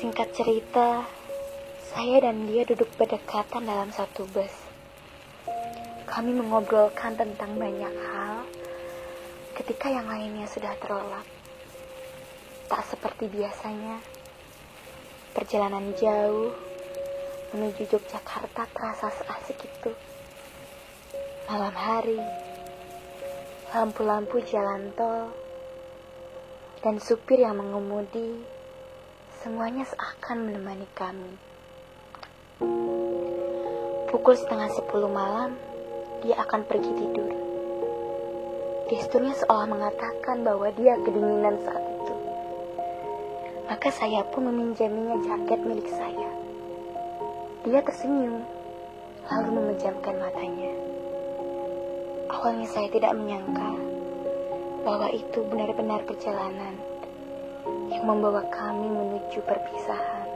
Singkat cerita, saya dan dia duduk berdekatan dalam satu bus. Kami mengobrolkan tentang banyak hal ketika yang lainnya sudah terlelap. Tak seperti biasanya, perjalanan jauh menuju Yogyakarta terasa seasik itu. Malam hari, lampu-lampu jalan tol, dan supir yang mengemudi, semuanya seakan menemani kami. Pukul setengah sepuluh malam, dia akan pergi tidur. Gesturnya seolah mengatakan bahwa dia kedinginan saat itu. Maka saya pun meminjaminya jaket milik saya. Dia tersenyum, lalu memejamkan matanya. Awalnya saya tidak menyangka bahwa itu benar-benar perjalanan yang membawa kami menuju perpisahan.